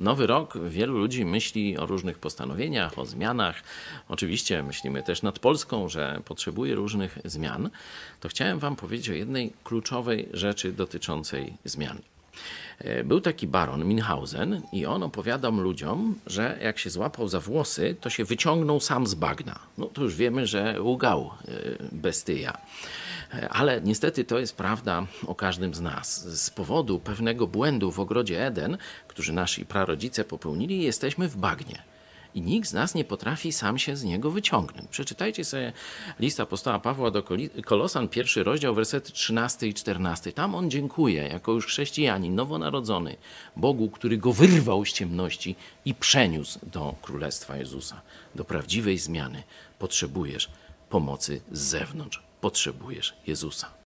Nowy rok, wielu ludzi myśli o różnych postanowieniach, o zmianach. Oczywiście myślimy też nad Polską, że potrzebuje różnych zmian. To chciałem Wam powiedzieć o jednej kluczowej rzeczy dotyczącej zmian. E, Był taki baron Minhausen i on opowiadał ludziom, że jak się złapał za włosy, to się wyciągnął sam z bagna. No to już wiemy, że łgał e, bestyja. E, Ale niestety to jest prawda o każdym z nas. Z powodu pewnego błędu w ogrodzie Eden, którzy nasi prarodzice popełnili, jesteśmy w bagnie. I nikt z nas nie potrafi sam się z niego wyciągnąć. Przeczytajcie sobie list apostoła Pawła do Kolosan, pierwszy rozdział, wersety 13 i 14. Tam on dziękuje, jako już chrześcijanin, nowonarodzony, Bogu, który go wyrwał z ciemności i przeniósł do Królestwa Jezusa. Do prawdziwej zmiany potrzebujesz pomocy z zewnątrz. Potrzebujesz Jezusa.